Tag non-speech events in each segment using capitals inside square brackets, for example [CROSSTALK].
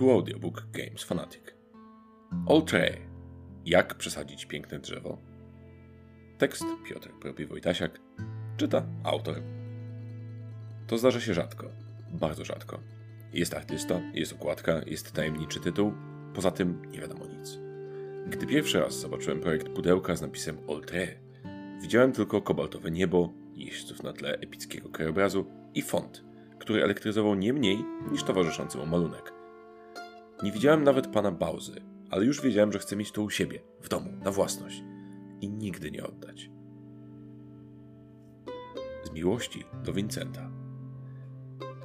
Tu audiobook Games Fanatic. Oltre. Jak przesadzić piękne drzewo? Tekst Piotr Propi Wojtasiak. Czyta autor. To zdarza się rzadko. Bardzo rzadko. Jest artysta, jest okładka, jest tajemniczy tytuł. Poza tym nie wiadomo nic. Gdy pierwszy raz zobaczyłem projekt pudełka z napisem Oltre, widziałem tylko kobaltowe niebo, jeźdźców na tle epickiego krajobrazu i font, który elektryzował nie mniej niż towarzyszący mu malunek. Nie widziałem nawet pana Bauzy, ale już wiedziałem, że chcę mieć to u siebie, w domu, na własność i nigdy nie oddać. Z miłości do Vincenta.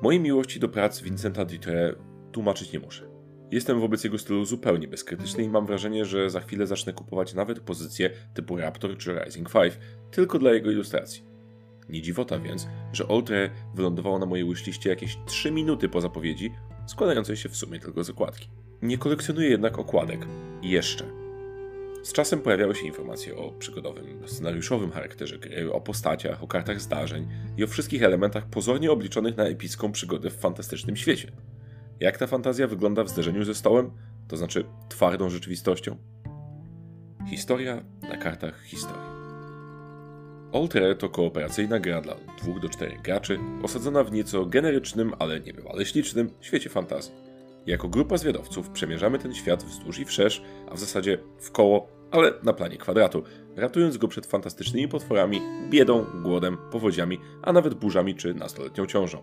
Mojej miłości do prac Vincenta Dutre tłumaczyć nie muszę. Jestem wobec jego stylu zupełnie bezkrytyczny i mam wrażenie, że za chwilę zacznę kupować nawet pozycje typu Raptor czy Rising 5 tylko dla jego ilustracji. Nie dziwota więc, że Oltre wylądowało na mojej wishliste jakieś 3 minuty po zapowiedzi, składającej się w sumie tylko z okładki. Nie kolekcjonuję jednak okładek. Jeszcze. Z czasem pojawiały się informacje o przygodowym, scenariuszowym charakterze gry, o postaciach, o kartach zdarzeń i o wszystkich elementach pozornie obliczonych na epicką przygodę w fantastycznym świecie. Jak ta fantazja wygląda w zderzeniu ze stołem, to znaczy twardą rzeczywistością? Historia na kartach historii. Oltre to kooperacyjna gra dla 2 do 4 graczy, osadzona w nieco generycznym, ale niebywale ślicznym świecie fantazji. Jako grupa zwiadowców przemierzamy ten świat wzdłuż i wszerz, a w zasadzie w koło, ale na planie kwadratu, ratując go przed fantastycznymi potworami, biedą, głodem, powodziami, a nawet burzami czy nastoletnią ciążą.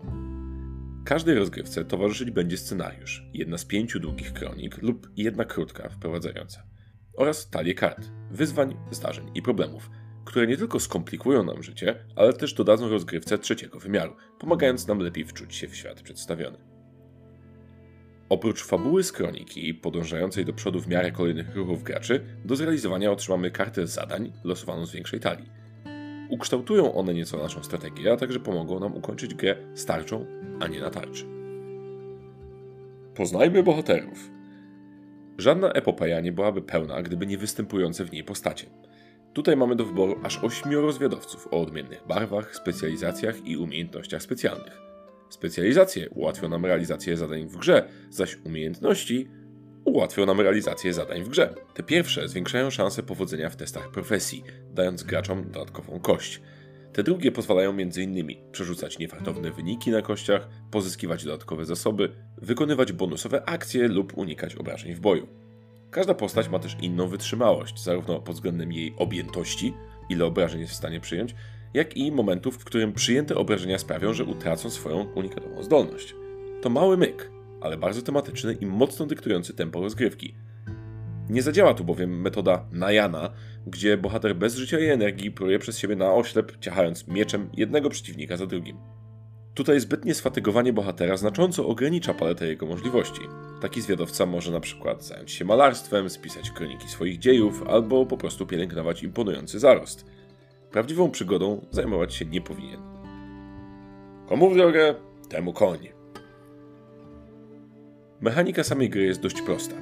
Każdej rozgrywce towarzyszyć będzie scenariusz, jedna z pięciu długich kronik lub jedna krótka wprowadzająca. Oraz talie kart, wyzwań, zdarzeń i problemów, które nie tylko skomplikują nam życie, ale też dodadzą rozgrywce trzeciego wymiaru, pomagając nam lepiej wczuć się w świat przedstawiony. Oprócz fabuły z kroniki, podążającej do przodu w miarę kolejnych ruchów graczy, do zrealizowania otrzymamy kartę zadań losowaną z większej talii. Ukształtują one nieco naszą strategię, a także pomogą nam ukończyć grę starczą, a nie na tarczy. Poznajmy bohaterów. Żadna epopeja nie byłaby pełna, gdyby nie występujące w niej postacie. Tutaj mamy do wyboru aż ośmioro zwiadowców o odmiennych barwach, specjalizacjach i umiejętnościach specjalnych. Specjalizacje ułatwią nam realizację zadań w grze, zaś umiejętności ułatwią nam realizację zadań w grze. Te pierwsze zwiększają szanse powodzenia w testach profesji, dając graczom dodatkową kość. Te drugie pozwalają m.in. przerzucać niefartowne wyniki na kościach, pozyskiwać dodatkowe zasoby, wykonywać bonusowe akcje lub unikać obrażeń w boju. Każda postać ma też inną wytrzymałość, zarówno pod względem jej objętości, ile obrażeń jest w stanie przyjąć, jak i momentów, w którym przyjęte obrażenia sprawią, że utracą swoją unikatową zdolność. To mały myk, ale bardzo tematyczny i mocno dyktujący tempo rozgrywki. Nie zadziała tu bowiem metoda Najana, gdzie bohater bez życia i energii pruje przez siebie na oślep, ciachając mieczem jednego przeciwnika za drugim. Tutaj zbytnie sfatygowanie bohatera znacząco ogranicza paletę jego możliwości. Taki zwiadowca może na przykład zająć się malarstwem, spisać kroniki swoich dziejów, albo po prostu pielęgnować imponujący zarost. Prawdziwą przygodą zajmować się nie powinien. Komu w drogę, temu koń. Mechanika samej gry jest dość prosta.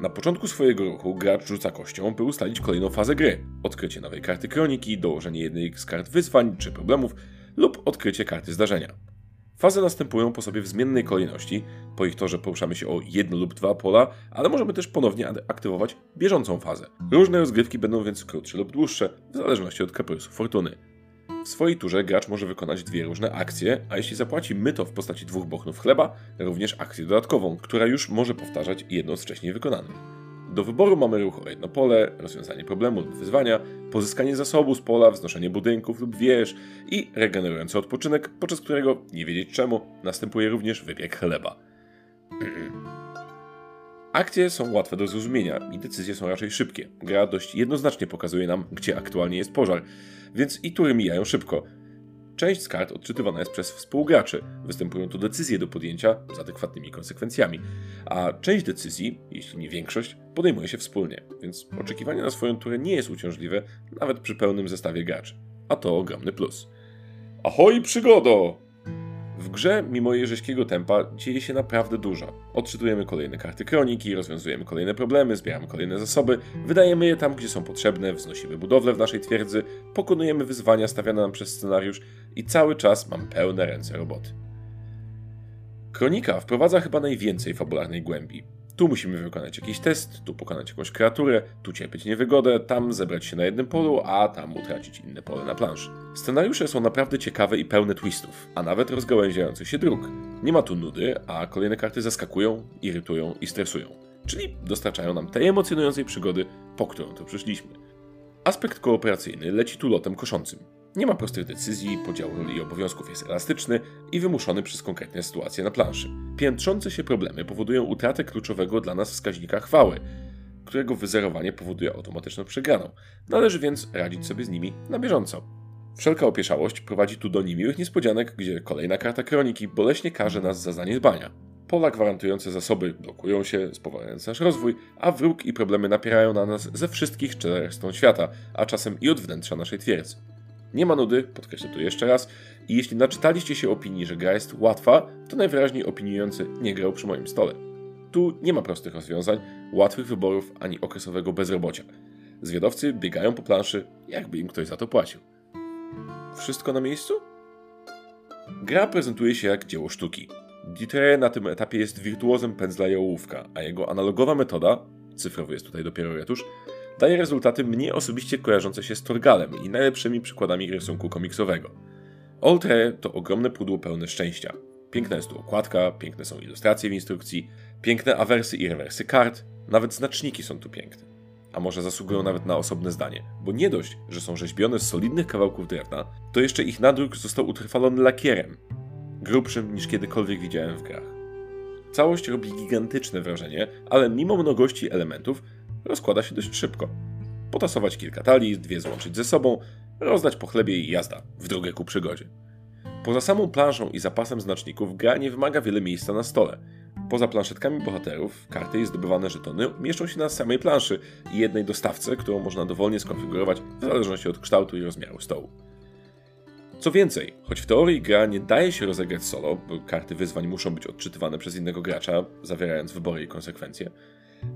Na początku swojego ruchu gracz rzuca kością, by ustalić kolejną fazę gry. Odkrycie nowej karty kroniki, dołożenie jednej z kart wyzwań czy problemów lub odkrycie karty zdarzenia. Fazy następują po sobie w zmiennej kolejności, po ich torze poruszamy się o jedno lub dwa pola, ale możemy też ponownie aktywować bieżącą fazę. Różne rozgrywki będą więc krótsze lub dłuższe, w zależności od kaprysu fortuny. W swojej turze gracz może wykonać dwie różne akcje, a jeśli zapłaci myto w postaci dwóch bochnów chleba, również akcję dodatkową, która już może powtarzać jedną z wcześniej wykonanych. Do wyboru mamy ruch o jedno pole, rozwiązanie problemu lub wyzwania, pozyskanie zasobu z pola, wznoszenie budynków lub wież i regenerujący odpoczynek, podczas którego, nie wiedzieć czemu, następuje również wypiek chleba. [CLEARS THROAT] Akcje są łatwe do zrozumienia i decyzje są raczej szybkie. Gra dość jednoznacznie pokazuje nam, gdzie aktualnie jest pożar, więc i tury mijają szybko. Część z kart odczytywana jest przez współgraczy. Występują tu decyzje do podjęcia z adekwatnymi konsekwencjami, a część decyzji, jeśli nie większość, podejmuje się wspólnie, więc oczekiwanie na swoją turę nie jest uciążliwe nawet przy pełnym zestawie graczy. A to ogromny plus. Ahoj przygodo! Grze, mimo jej rzeźkiego tempa, dzieje się naprawdę dużo. Odczytujemy kolejne karty kroniki, rozwiązujemy kolejne problemy, zbieramy kolejne zasoby, wydajemy je tam, gdzie są potrzebne, wznosimy budowlę w naszej twierdzy, pokonujemy wyzwania stawiane nam przez scenariusz i cały czas mam pełne ręce roboty. Kronika wprowadza chyba najwięcej fabularnej głębi. Tu musimy wykonać jakiś test, tu pokonać jakąś kreaturę, tu cierpieć niewygodę, tam zebrać się na jednym polu, a tam utracić inne pole na planszy. Scenariusze są naprawdę ciekawe i pełne twistów, a nawet rozgałęziających się dróg. Nie ma tu nudy, a kolejne karty zaskakują, irytują i stresują. Czyli dostarczają nam tej emocjonującej przygody, po którą tu przyszliśmy. Aspekt kooperacyjny leci tu lotem koszącym. Nie ma prostych decyzji, podział roli i obowiązków jest elastyczny i wymuszony przez konkretne sytuacje na planszy. Piętrzące się problemy powodują utratę kluczowego dla nas wskaźnika chwały, którego wyzerowanie powoduje automatyczną przegraną. Należy więc radzić sobie z nimi na bieżąco. Wszelka opieszałość prowadzi tu do niemiłych niespodzianek, gdzie kolejna karta kroniki boleśnie każe nas za zaniedbania. Pola gwarantujące zasoby blokują się, spowalniając nasz rozwój, a wróg i problemy napierają na nas ze wszystkich czterech stron świata, a czasem i od wnętrza naszej twierdzy. Nie ma nudy, podkreślę tu jeszcze raz, i jeśli naczytaliście się opinii, że gra jest łatwa, to najwyraźniej opiniujący nie grał przy moim stole. Tu nie ma prostych rozwiązań, łatwych wyborów ani okresowego bezrobocia. Zwiadowcy biegają po planszy, jakby im ktoś za to płacił. Wszystko na miejscu? Gra prezentuje się jak dzieło sztuki. Dieter na tym etapie jest wirtuozem pędzla i ołówka, a jego analogowa metoda, cyfrowy jest tutaj dopiero retusz, daje rezultaty mnie osobiście kojarzące się z Torgalem i najlepszymi przykładami rysunku komiksowego. Oltre to ogromne pudło pełne szczęścia. Piękna jest tu okładka, piękne są ilustracje w instrukcji, piękne awersy i rewersy kart, nawet znaczniki są tu piękne. A może zasługują nawet na osobne zdanie, bo nie dość, że są rzeźbione z solidnych kawałków drewna, to jeszcze ich nadruk został utrwalony lakierem, grubszym niż kiedykolwiek widziałem w grach. Całość robi gigantyczne wrażenie, ale mimo mnogości elementów rozkłada się dość szybko. Potasować kilka talii, dwie złączyć ze sobą, rozdać po chlebie i jazda, w drogę ku przygodzie. Poza samą planszą i zapasem znaczników, gra nie wymaga wiele miejsca na stole. Poza planszetkami bohaterów, karty i zdobywane żetony mieszczą się na samej planszy i jednej dostawce, którą można dowolnie skonfigurować w zależności od kształtu i rozmiaru stołu. Co więcej, choć w teorii gra nie daje się rozegrać solo, bo karty wyzwań muszą być odczytywane przez innego gracza, zawierając wybory i konsekwencje,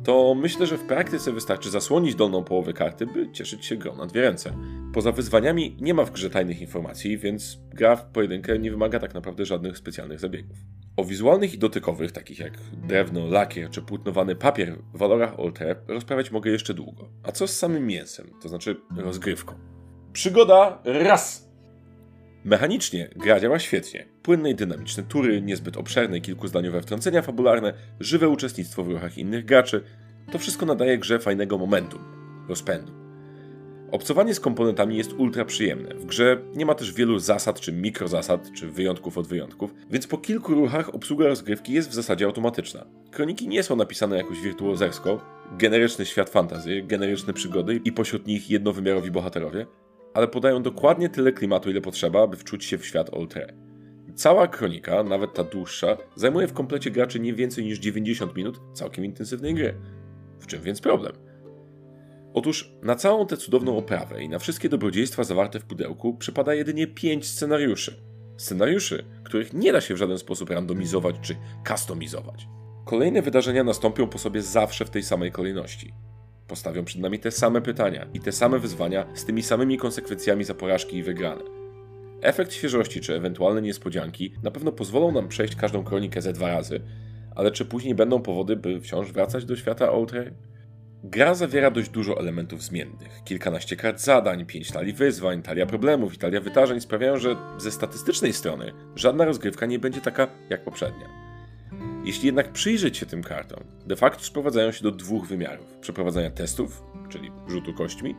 to myślę, że w praktyce wystarczy zasłonić dolną połowę karty, by cieszyć się grą na dwie ręce. Poza wyzwaniami nie ma w grze tajnych informacji, więc gra w pojedynkę nie wymaga tak naprawdę żadnych specjalnych zabiegów. O wizualnych i dotykowych, takich jak drewno, lakier czy płótnowany papier w walorach Oltre rozprawiać mogę jeszcze długo. A co z samym mięsem, to znaczy rozgrywką? Przygoda raz! Mechanicznie gra działa świetnie. Płynne i dynamiczne tury, niezbyt obszerne kilkuzdaniowe wtrącenia fabularne, żywe uczestnictwo w ruchach innych graczy to wszystko nadaje grze fajnego momentu, rozpędu. Obcowanie z komponentami jest ultra przyjemne. W grze nie ma też wielu zasad czy mikrozasad, czy wyjątków od wyjątków, więc po kilku ruchach obsługa rozgrywki jest w zasadzie automatyczna. Kroniki nie są napisane jakoś wirtuozersko, generyczny świat fantazy, generyczne przygody i pośród nich jednowymiarowi bohaterowie, ale podają dokładnie tyle klimatu, ile potrzeba, aby wczuć się w świat Oltre. Cała kronika, nawet ta dłuższa, zajmuje w komplecie graczy nie więcej niż 90 minut całkiem intensywnej gry. W czym więc problem? Otóż na całą tę cudowną oprawę i na wszystkie dobrodziejstwa zawarte w pudełku przypada jedynie 5 scenariuszy. Scenariuszy, których nie da się w żaden sposób randomizować czy customizować. Kolejne wydarzenia nastąpią po sobie zawsze w tej samej kolejności. Postawią przed nami te same pytania i te same wyzwania z tymi samymi konsekwencjami za porażki i wygrane. Efekt świeżości czy ewentualne niespodzianki na pewno pozwolą nam przejść każdą kronikę ze dwa razy, ale czy później będą powody, by wciąż wracać do świata Outre? Gra zawiera dość dużo elementów zmiennych. Kilkanaście kart zadań, pięć talii wyzwań, talia problemów i talia wydarzeń sprawiają, że ze statystycznej strony żadna rozgrywka nie będzie taka jak poprzednia. Jeśli jednak przyjrzeć się tym kartom, de facto sprowadzają się do dwóch wymiarów: przeprowadzania testów, czyli rzutu kośćmi,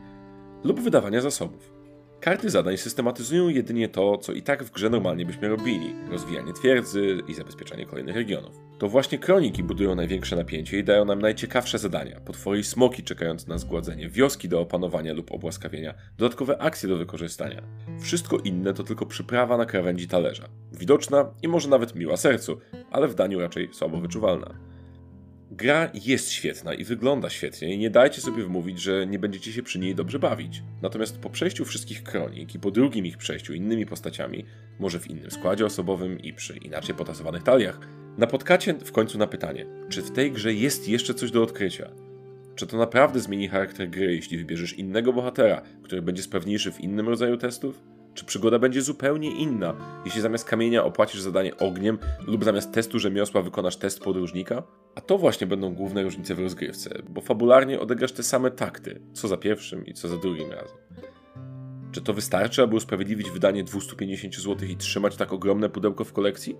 lub wydawania zasobów. Karty zadań systematyzują jedynie to, co i tak w grze normalnie byśmy robili: rozwijanie twierdzy i zabezpieczanie kolejnych regionów. To właśnie kroniki budują największe napięcie i dają nam najciekawsze zadania: potwory i smoki czekając na zgładzenie, wioski do opanowania lub obłaskawienia, dodatkowe akcje do wykorzystania. Wszystko inne to tylko przyprawa na krawędzi talerza. Widoczna i może nawet miła sercu, ale w daniu raczej słabo wyczuwalna. Gra jest świetna i wygląda świetnie i nie dajcie sobie wmówić, że nie będziecie się przy niej dobrze bawić. Natomiast po przejściu wszystkich kronik i po drugim ich przejściu innymi postaciami, może w innym składzie osobowym i przy inaczej potasowanych taliach, napotkacie w końcu na pytanie, czy w tej grze jest jeszcze coś do odkrycia? Czy to naprawdę zmieni charakter gry, jeśli wybierzesz innego bohatera, który będzie sprawniejszy w innym rodzaju testów? Czy przygoda będzie zupełnie inna, jeśli zamiast kamienia opłacisz zadanie ogniem lub zamiast testu rzemiosła wykonasz test podróżnika? A to właśnie będą główne różnice w rozgrywce, bo fabularnie odegrasz te same takty, co za pierwszym i co za drugim razem. Czy to wystarczy, aby usprawiedliwić wydanie 250 zł i trzymać tak ogromne pudełko w kolekcji?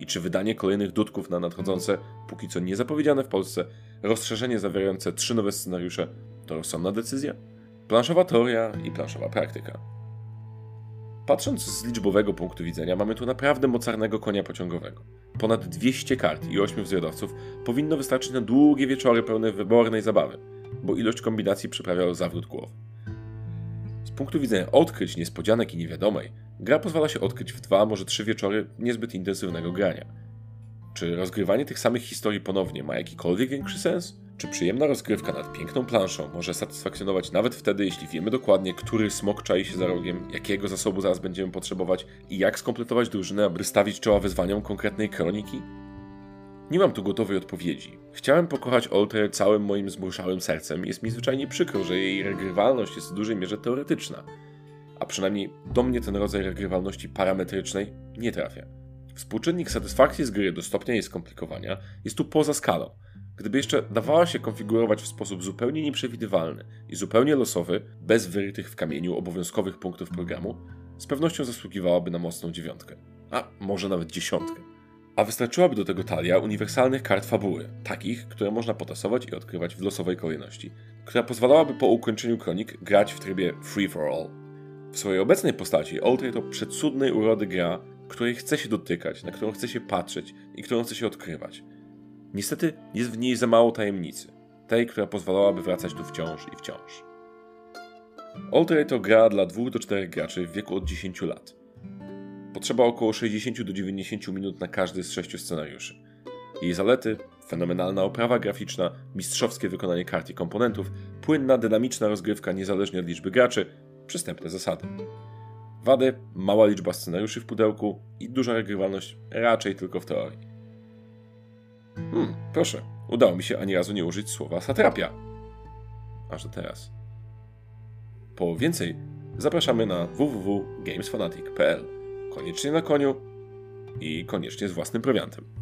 I czy wydanie kolejnych dudków na nadchodzące, póki co niezapowiedziane w Polsce, rozszerzenie zawierające trzy nowe scenariusze to rozsądna decyzja? Planszowa teoria i planszowa praktyka. Patrząc z liczbowego punktu widzenia, mamy tu naprawdę mocarnego konia pociągowego. Ponad 200 kart i 8 wzrodowców powinno wystarczyć na długie wieczory pełne wybornej zabawy, bo ilość kombinacji przyprawia zawrót głowy. Z punktu widzenia odkryć, niespodzianek i niewiadomej, gra pozwala się odkryć w dwa, może trzy wieczory niezbyt intensywnego grania. Czy rozgrywanie tych samych historii ponownie ma jakikolwiek większy sens? Czy przyjemna rozgrywka nad piękną planszą może satysfakcjonować nawet wtedy, jeśli wiemy dokładnie, który smok czai się za rogiem, jakiego zasobu zaraz będziemy potrzebować i jak skompletować drużynę, aby stawić czoła wyzwaniom konkretnej kroniki? Nie mam tu gotowej odpowiedzi. Chciałem pokochać Alter całym moim zmuszałym sercem i jest mi zwyczajnie przykro, że jej regrywalność jest w dużej mierze teoretyczna. A przynajmniej do mnie ten rodzaj regrywalności parametrycznej nie trafia. Współczynnik satysfakcji z gry do stopnia jej skomplikowania jest tu poza skalą. Gdyby jeszcze dawała się konfigurować w sposób zupełnie nieprzewidywalny i zupełnie losowy, bez wyrytych w kamieniu obowiązkowych punktów programu, z pewnością zasługiwałaby na mocną dziewiątkę. A może nawet dziesiątkę. A wystarczyłaby do tego talia uniwersalnych kart fabuły, takich, które można potasować i odkrywać w losowej kolejności, która pozwalałaby po ukończeniu kronik grać w trybie free for all. W swojej obecnej postaci Oltre to przecudnej urody gra, której chce się dotykać, na którą chce się patrzeć i którą chce się odkrywać. Niestety jest w niej za mało tajemnicy, tej, która pozwalałaby wracać tu wciąż i wciąż. Oltre to gra dla 2 do 4 graczy w wieku od 10 lat. Potrzeba około 60 do 90 minut na każdy z sześciu scenariuszy. Jej zalety fenomenalna oprawa graficzna, mistrzowskie wykonanie kart i komponentów, płynna, dynamiczna rozgrywka niezależnie od liczby graczy, przystępne zasady. Wady mała liczba scenariuszy w pudełku i duża regrywalność raczej tylko w teorii. Hmm, proszę, udało mi się ani razu nie użyć słowa satrapia. Aż do teraz. Po więcej zapraszamy na www.gamesfanatic.pl koniecznie na koniu i koniecznie z własnym prowiantem.